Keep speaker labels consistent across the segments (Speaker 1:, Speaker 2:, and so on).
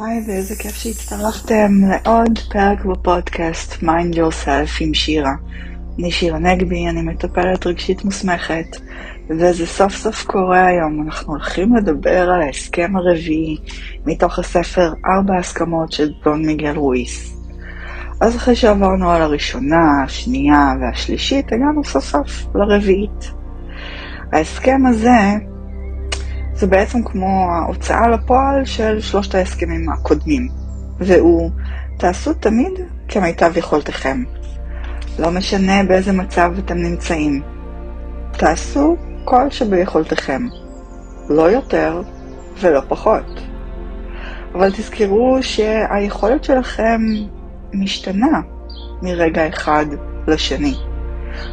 Speaker 1: היי, ואיזה כיף שהצטרפתם לעוד פרק בפודקאסט Mind Yourself עם שירה. אני שירה נגבי, אני מטפלת רגשית מוסמכת, וזה סוף סוף קורה היום. אנחנו הולכים לדבר על ההסכם הרביעי מתוך הספר ארבע הסכמות של דון מיגל רויס. אז אחרי שעברנו על הראשונה, השנייה והשלישית, הגענו סוף סוף לרביעית. ההסכם הזה זה בעצם כמו ההוצאה לפועל של שלושת ההסכמים הקודמים, והוא תעשו תמיד כמיטב יכולתכם. לא משנה באיזה מצב אתם נמצאים. תעשו כל שביכולתכם. לא יותר ולא פחות. אבל תזכרו שהיכולת שלכם משתנה מרגע אחד לשני.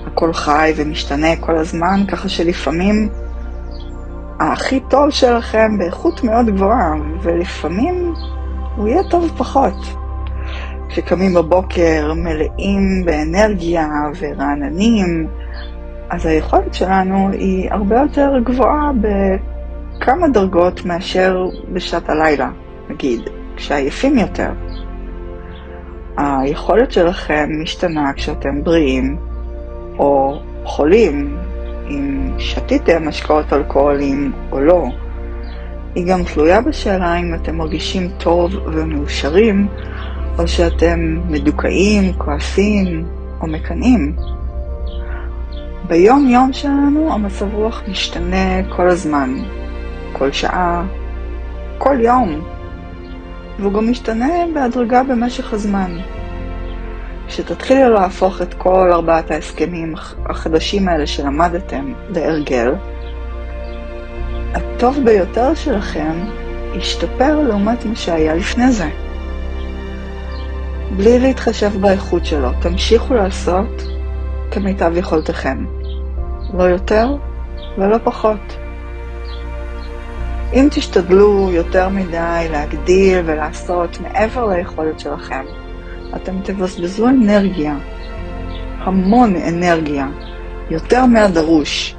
Speaker 1: הכל חי ומשתנה כל הזמן, ככה שלפעמים הכי טוב שלכם באיכות מאוד גבוהה, ולפעמים הוא יהיה טוב פחות. כשקמים בבוקר מלאים באנרגיה ורעננים, אז היכולת שלנו היא הרבה יותר גבוהה בכמה דרגות מאשר בשעת הלילה, נגיד, כשעייפים יותר. היכולת שלכם משתנה כשאתם בריאים או חולים, אם שתיתם משקאות אלכוהוליים או לא. היא גם תלויה בשאלה אם אתם מרגישים טוב ומאושרים, או שאתם מדוכאים, כועסים או מקנאים. ביום יום שלנו המצב רוח משתנה כל הזמן, כל שעה, כל יום, והוא גם משתנה בהדרגה במשך הזמן. כשתתחילו להפוך את כל ארבעת ההסכמים החדשים האלה שלמדתם להרגל, הטוב ביותר שלכם ישתפר לעומת מה שהיה לפני זה. בלי להתחשב באיכות שלו, תמשיכו לעשות כמיטב יכולתכם. לא יותר ולא פחות. אם תשתדלו יותר מדי להגדיל ולעשות מעבר ליכולת שלכם, אתם תבזבזו אנרגיה, המון אנרגיה, יותר מהדרוש,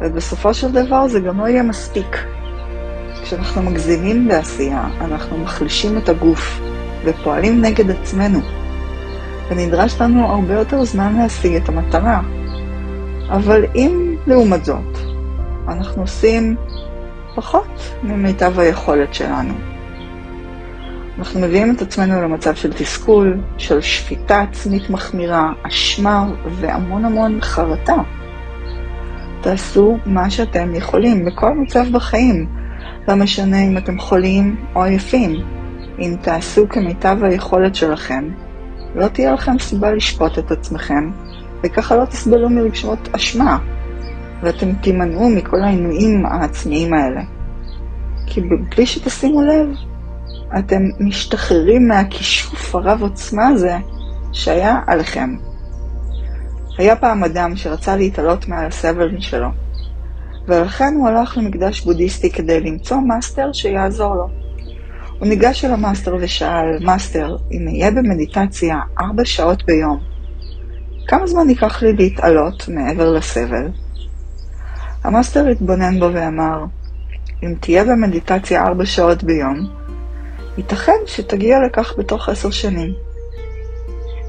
Speaker 1: ובסופו של דבר זה גם לא יהיה מספיק. כשאנחנו מגזימים בעשייה, אנחנו מחלישים את הגוף ופועלים נגד עצמנו, ונדרש לנו הרבה יותר זמן להשיג את המטרה. אבל אם, לעומת זאת, אנחנו עושים פחות ממיטב היכולת שלנו, אנחנו מביאים את עצמנו למצב של תסכול, של שפיטה עצמית מחמירה, אשמה והמון המון חרטה. תעשו מה שאתם יכולים בכל מצב בחיים. לא משנה אם אתם חולים או עייפים. אם תעשו כמיטב היכולת שלכם, לא תהיה לכם סיבה לשפוט את עצמכם, וככה לא תסבלו מרגשות אשמה, ואתם תימנעו מכל העינויים העצמיים האלה. כי בלי שתשימו לב, אתם משתחררים מהכישוף הרב עוצמה הזה שהיה עליכם. היה פעם אדם שרצה להתעלות מעל הסבל שלו, ולכן הוא הלך למקדש בודהיסטי כדי למצוא מאסטר שיעזור לו. הוא ניגש אל המאסטר ושאל, מאסטר, אם אהיה במדיטציה ארבע שעות ביום, כמה זמן ייקח לי להתעלות מעבר לסבל? המאסטר התבונן בו ואמר, אם תהיה במדיטציה ארבע שעות ביום, ייתכן שתגיע לכך בתוך עשר שנים.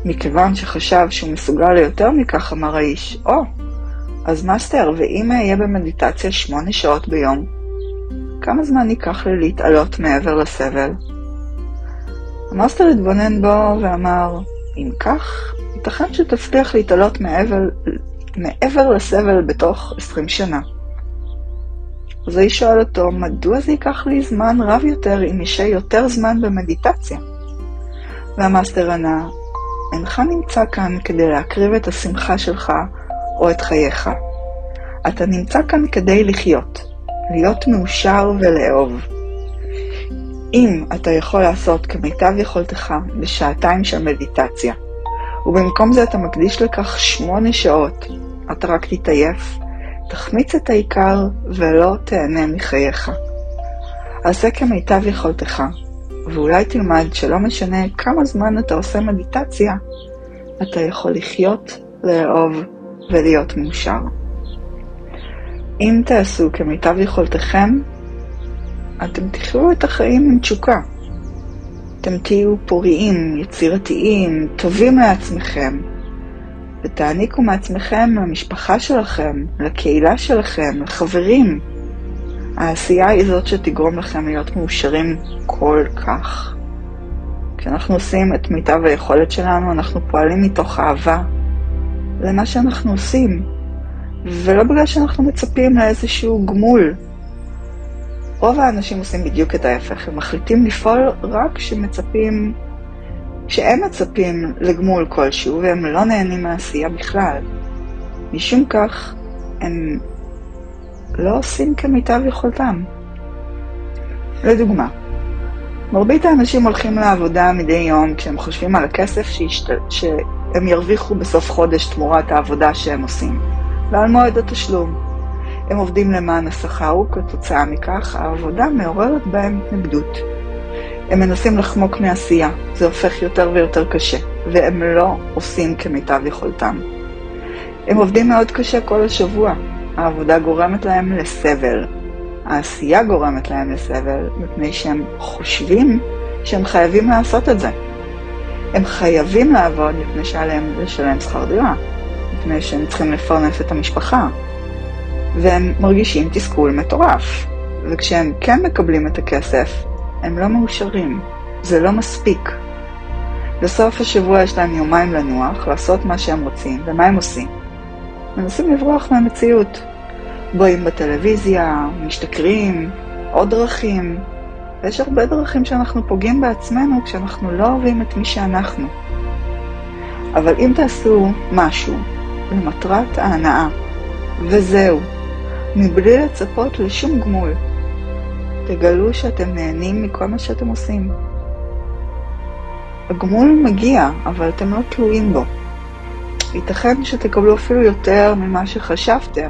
Speaker 1: מכיוון שחשב שהוא מסוגל ליותר מכך, אמר האיש, או, או, אז מאסטר, ואם אהיה במדיטציה שמונה שעות ביום, כמה זמן ייקח לי להתעלות מעבר לסבל? המאסטר התבונן בו ואמר, אם כך, ייתכן שתצליח להתעלות מעבר, מעבר לסבל בתוך עשרים שנה. האיש שואל אותו, מדוע זה ייקח לי זמן רב יותר אם אשהה יותר זמן במדיטציה? והמאסטר ענה, אינך נמצא כאן כדי להקריב את השמחה שלך או את חייך. אתה נמצא כאן כדי לחיות, להיות מאושר ולאהוב. אם אתה יכול לעשות כמיטב יכולתך בשעתיים של מדיטציה, ובמקום זה אתה מקדיש לכך שמונה שעות, אתה רק תתעייף תחמיץ את העיקר ולא תהנה מחייך. עשה כמיטב יכולתך, ואולי תלמד שלא משנה כמה זמן אתה עושה מדיטציה, אתה יכול לחיות, לאהוב ולהיות מאושר. אם תעשו כמיטב יכולתכם, אתם תחיו את החיים עם תשוקה, אתם תהיו פוריים, יצירתיים, טובים לעצמכם, ותעניקו מעצמכם למשפחה שלכם, לקהילה שלכם, לחברים. העשייה היא זאת שתגרום לכם להיות מאושרים כל כך. כשאנחנו עושים את מיטב היכולת שלנו, אנחנו פועלים מתוך אהבה למה שאנחנו עושים, ולא בגלל שאנחנו מצפים לאיזשהו גמול. רוב האנשים עושים בדיוק את ההפך, הם מחליטים לפעול רק כשמצפים, כשהם מצפים לגמול כלשהו והם לא נהנים מהעשייה בכלל. משום כך, הם לא עושים כמיטב יכולתם. לדוגמה, מרבית האנשים הולכים לעבודה מדי יום כשהם חושבים על הכסף שישת... שהם ירוויחו בסוף חודש תמורת העבודה שהם עושים, ועל מועד התשלום. הם עובדים למען השכר וכתוצאה מכך העבודה מעוררת בהם התנגדות. הם מנסים לחמוק מעשייה, זה הופך יותר ויותר קשה, והם לא עושים כמיטב יכולתם. הם עובדים מאוד קשה כל השבוע, העבודה גורמת להם לסבל, העשייה גורמת להם לסבל, מפני שהם חושבים שהם חייבים לעשות את זה. הם חייבים לעבוד מפני שעליהם לשלם שכר דירה, מפני שהם צריכים לפרנס את המשפחה, והם מרגישים תסכול מטורף. וכשהם כן מקבלים את הכסף, הם לא מאושרים. זה לא מספיק. בסוף השבוע יש להם יומיים לנוח, לעשות מה שהם רוצים, ומה הם עושים? מנסים לברוח מהמציאות. בואים בטלוויזיה, משתכרים, עוד דרכים. ויש הרבה דרכים שאנחנו פוגעים בעצמנו כשאנחנו לא אוהבים את מי שאנחנו. אבל אם תעשו משהו למטרת ההנאה, וזהו, מבלי לצפות לשום גמול, תגלו שאתם נהנים מכל מה שאתם עושים. הגמול מגיע, אבל אתם לא תלויים בו. ייתכן שתקבלו אפילו יותר ממה שחשבתם,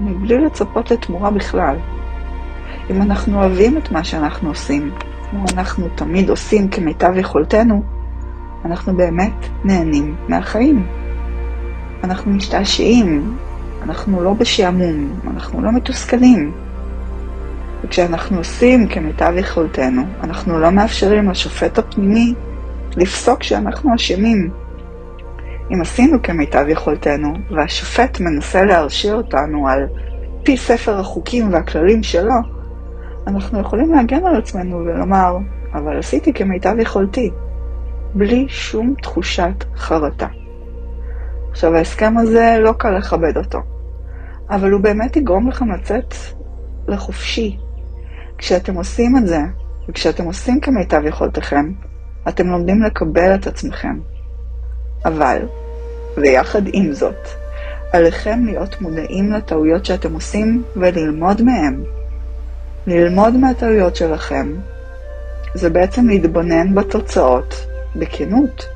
Speaker 1: מבלי לצפות לתמורה בכלל. אם אנחנו אוהבים את מה שאנחנו עושים, כמו אנחנו תמיד עושים כמיטב יכולתנו, אנחנו באמת נהנים מהחיים. אנחנו משתעשעים, אנחנו לא בשעמום, אנחנו לא מתוסכלים. וכשאנחנו עושים כמיטב יכולתנו, אנחנו לא מאפשרים לשופט הפנימי לפסוק שאנחנו אשמים. אם עשינו כמיטב יכולתנו, והשופט מנסה להרשיע אותנו על פי ספר החוקים והכללים שלו, אנחנו יכולים להגן על עצמנו ולומר, אבל עשיתי כמיטב יכולתי, בלי שום תחושת חרטה. עכשיו, ההסכם הזה לא קל לכבד אותו, אבל הוא באמת יגרום לכם לצאת לחופשי. כשאתם עושים את זה, וכשאתם עושים כמיטב יכולתכם, אתם לומדים לקבל את עצמכם. אבל, ויחד עם זאת, עליכם להיות מודעים לטעויות שאתם עושים וללמוד מהם. ללמוד מהטעויות שלכם זה בעצם להתבונן בתוצאות בכנות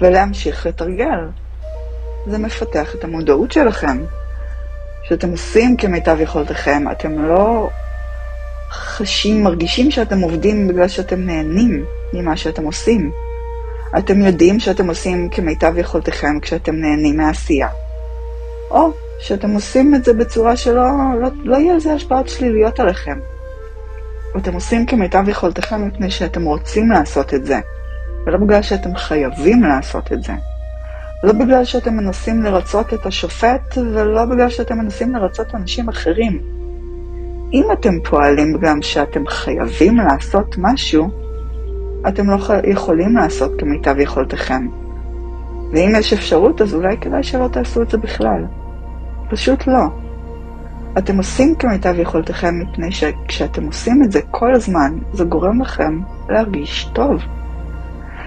Speaker 1: ולהמשיך לתרגל. זה מפתח את המודעות שלכם. שאתם עושים כמיטב יכולתכם, אתם לא חשים, מרגישים שאתם עובדים בגלל שאתם נהנים ממה שאתם עושים. אתם יודעים שאתם עושים כמיטב יכולתכם כשאתם נהנים מעשייה. או שאתם עושים את זה בצורה שלא לא, לא יהיה לזה השפעות שליליות עליכם. אתם עושים כמיטב יכולתכם מפני שאתם רוצים לעשות את זה, ולא בגלל שאתם חייבים לעשות את זה. לא בגלל שאתם מנסים לרצות את השופט, ולא בגלל שאתם מנסים לרצות אנשים אחרים. אם אתם פועלים גם שאתם חייבים לעשות משהו, אתם לא יכולים לעשות כמיטב יכולתכם. ואם יש אפשרות, אז אולי כדאי שלא תעשו את זה בכלל. פשוט לא. אתם עושים כמיטב יכולתכם מפני שכשאתם עושים את זה כל הזמן, זה גורם לכם להרגיש טוב.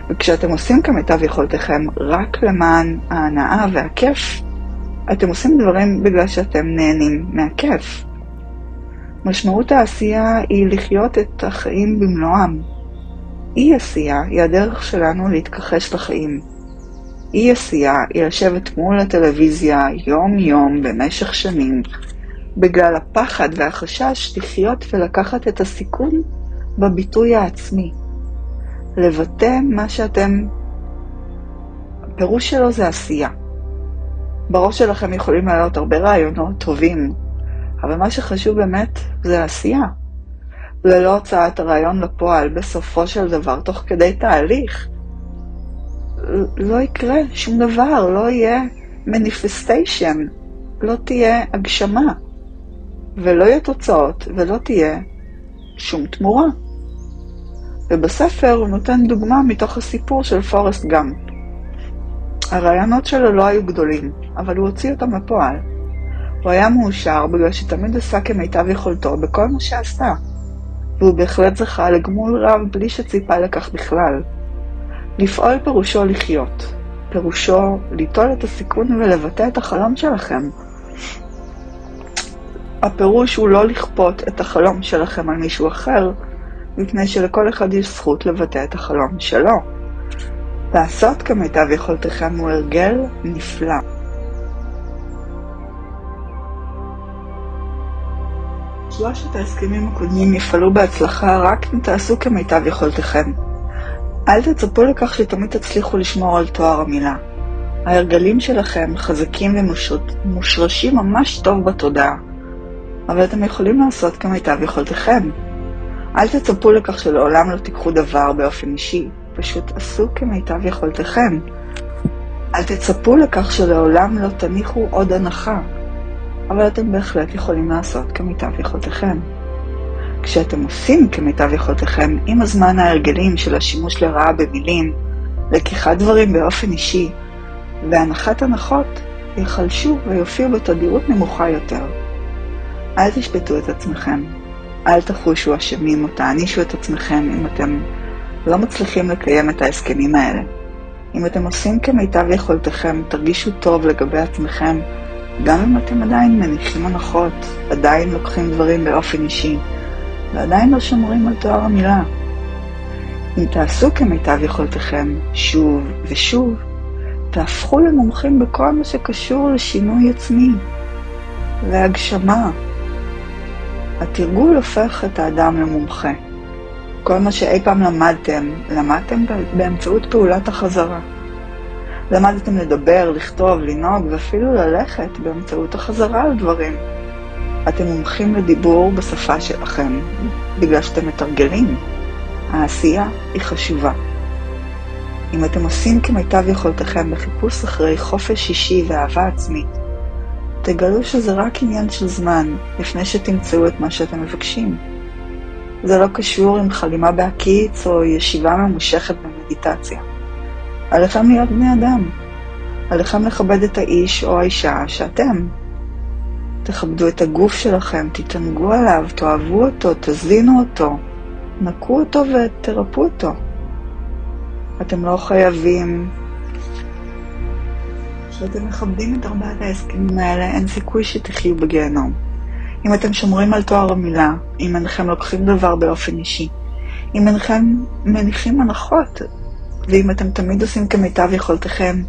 Speaker 1: וכשאתם עושים כמיטב יכולתכם רק למען ההנאה והכיף, אתם עושים דברים בגלל שאתם נהנים מהכיף. משמעות העשייה היא לחיות את החיים במלואם. אי עשייה היא הדרך שלנו להתכחש לחיים. אי עשייה היא לשבת מול הטלוויזיה יום-יום במשך שנים, בגלל הפחד והחשש לחיות ולקחת את הסיכון בביטוי העצמי. לבטא מה שאתם... הפירוש שלו זה עשייה. בראש שלכם יכולים לעלות הרבה רעיונות טובים, אבל מה שחשוב באמת זה העשייה. ללא הוצאת הרעיון לפועל בסופו של דבר, תוך כדי תהליך, לא יקרה שום דבר, לא יהיה מניפסטיישן, לא תהיה הגשמה, ולא יהיו תוצאות, ולא תהיה שום תמורה. ובספר הוא נותן דוגמה מתוך הסיפור של פורסט גאמפ. הרעיונות שלו לא היו גדולים, אבל הוא הוציא אותם לפועל. הוא היה מאושר בגלל שתמיד עשה כמיטב יכולתו בכל מה שעשה, והוא בהחלט זכה לגמול רב בלי שציפה לכך בכלל. לפעול פירושו לחיות, פירושו ליטול את הסיכון ולבטא את החלום שלכם. הפירוש הוא לא לכפות את החלום שלכם על מישהו אחר, מפני שלכל אחד יש זכות לבטא את החלום שלו. לעשות כמיטב יכולתכם הוא הרגל נפלא. שלושת ההסכמים הקודמים יפעלו בהצלחה רק אם תעשו כמיטב יכולתכם. אל תצפו לכך שתמיד תצליחו לשמור על תואר המילה. ההרגלים שלכם חזקים ומושרשים ממש טוב בתודעה, אבל אתם יכולים לעשות כמיטב יכולתכם. אל תצפו לכך שלעולם לא תיקחו דבר באופן אישי, פשוט עשו כמיטב יכולתכם. אל תצפו לכך שלעולם לא תניחו עוד הנחה, אבל אתם בהחלט יכולים לעשות כמיטב יכולתכם. כשאתם עושים כמיטב יכולתכם, עם הזמן ההרגלים של השימוש לרעה במילים, לקיחת דברים באופן אישי, והנחת הנחות, ייחלשו ויופיעו בתדירות נמוכה יותר. אל תשפטו את עצמכם. אל תחושו אשמים או תענישו את עצמכם אם אתם לא מצליחים לקיים את ההסכמים האלה. אם אתם עושים כמיטב יכולתכם, תרגישו טוב לגבי עצמכם, גם אם אתם עדיין מניחים הנחות, עדיין לוקחים דברים באופן אישי, ועדיין לא שומרים על תואר המילה. אם תעשו כמיטב יכולתכם שוב ושוב, תהפכו למומחים בכל מה שקשור לשינוי עצמי, להגשמה. התרגול הופך את האדם למומחה. כל מה שאי פעם למדתם, למדתם באמצעות פעולת החזרה. למדתם לדבר, לכתוב, לנהוג ואפילו ללכת באמצעות החזרה על דברים. אתם מומחים לדיבור בשפה שלכם, בגלל שאתם מתרגלים. העשייה היא חשובה. אם אתם עושים כמיטב יכולתכם בחיפוש אחרי חופש אישי ואהבה עצמית, תגלו שזה רק עניין של זמן לפני שתמצאו את מה שאתם מבקשים. זה לא קשור עם חלימה בהקיץ או ישיבה ממושכת במדיטציה. עליכם להיות בני אדם. עליכם לכבד את האיש או האישה שאתם. תכבדו את הגוף שלכם, תתענגו עליו, תאהבו אותו, תזינו אותו, נקו אותו ותרפו אותו. אתם לא חייבים... כשאתם מכבדים את ארבעת ההסכמים האלה, אין סיכוי שתחיו בגיהנום. אם אתם שומרים על תואר המילה, אם אינכם לוקחים דבר באופן אישי, אם אינכם מניחים הנחות, ואם אתם תמיד עושים כמיטב יכולתכם,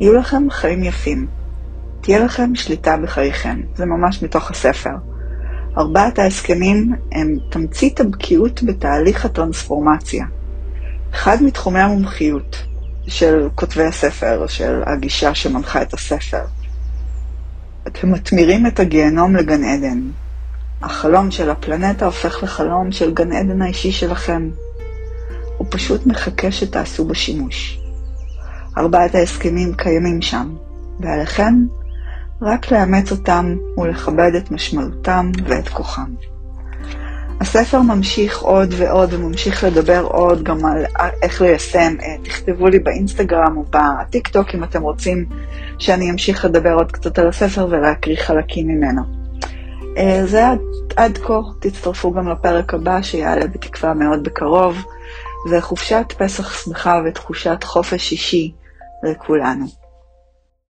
Speaker 1: יהיו לכם חיים יפים. תהיה לכם שליטה בחייכם. זה ממש מתוך הספר. ארבעת ההסכמים הם תמצית הבקיאות בתהליך הטרנספורמציה. אחד מתחומי המומחיות של כותבי הספר, של הגישה שמנחה את הספר. אתם מתמירים את הגיהנום לגן עדן. החלום של הפלנטה הופך לחלום של גן עדן האישי שלכם. פשוט מחכה שתעשו בו שימוש. ארבעת ההסכמים קיימים שם, ועליכם רק לאמץ אותם ולכבד את משמעותם ואת כוחם. הספר ממשיך עוד ועוד וממשיך לדבר עוד גם על איך ליישם. אה, תכתבו לי באינסטגרם או בטיק טוק אם אתם רוצים שאני אמשיך לדבר עוד קצת על הספר ולהקריא חלקים ממנו. אה, זה עד, עד כה, תצטרפו גם לפרק הבא שיעלה בתקווה מאוד בקרוב, וחופשת פסח שמחה ותחושת חופש אישי לכולנו.